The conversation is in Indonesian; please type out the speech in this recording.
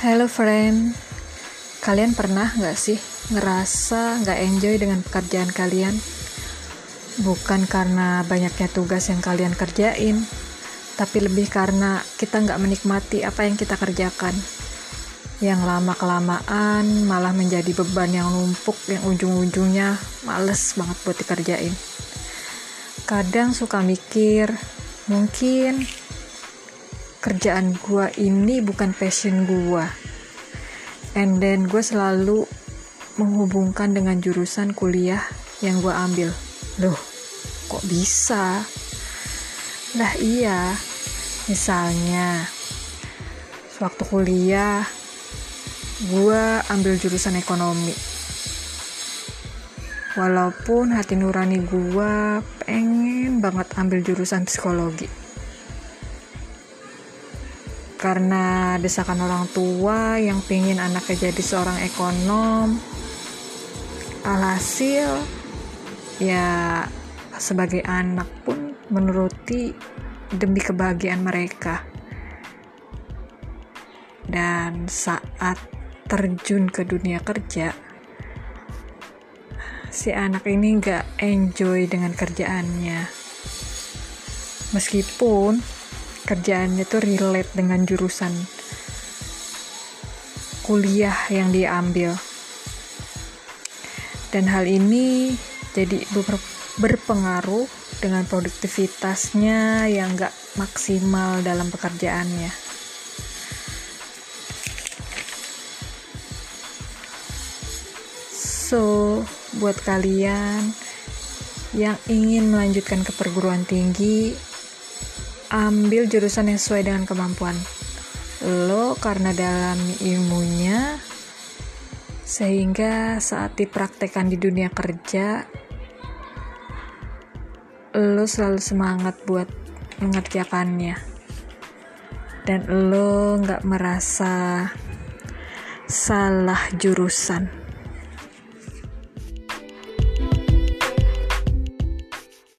Hello friend, kalian pernah nggak sih ngerasa nggak enjoy dengan pekerjaan kalian? Bukan karena banyaknya tugas yang kalian kerjain, tapi lebih karena kita nggak menikmati apa yang kita kerjakan. Yang lama-kelamaan malah menjadi beban yang numpuk yang ujung-ujungnya males banget buat dikerjain. Kadang suka mikir, mungkin kerjaan gua ini bukan passion gua and then gue selalu menghubungkan dengan jurusan kuliah yang gue ambil. Loh kok bisa? Lah iya misalnya waktu kuliah gue ambil jurusan ekonomi. Walaupun hati nurani gue pengen banget ambil jurusan psikologi karena desakan orang tua yang pingin anaknya jadi seorang ekonom. Alhasil ya sebagai anak pun menuruti demi kebahagiaan mereka. Dan saat terjun ke dunia kerja si anak ini gak enjoy dengan kerjaannya. Meskipun kerjaannya tuh relate dengan jurusan kuliah yang dia ambil dan hal ini jadi berpengaruh dengan produktivitasnya yang gak maksimal dalam pekerjaannya. So buat kalian yang ingin melanjutkan ke perguruan tinggi ambil jurusan yang sesuai dengan kemampuan lo karena dalam ilmunya sehingga saat dipraktekkan di dunia kerja lo selalu semangat buat mengerjakannya. Dan lo nggak merasa salah jurusan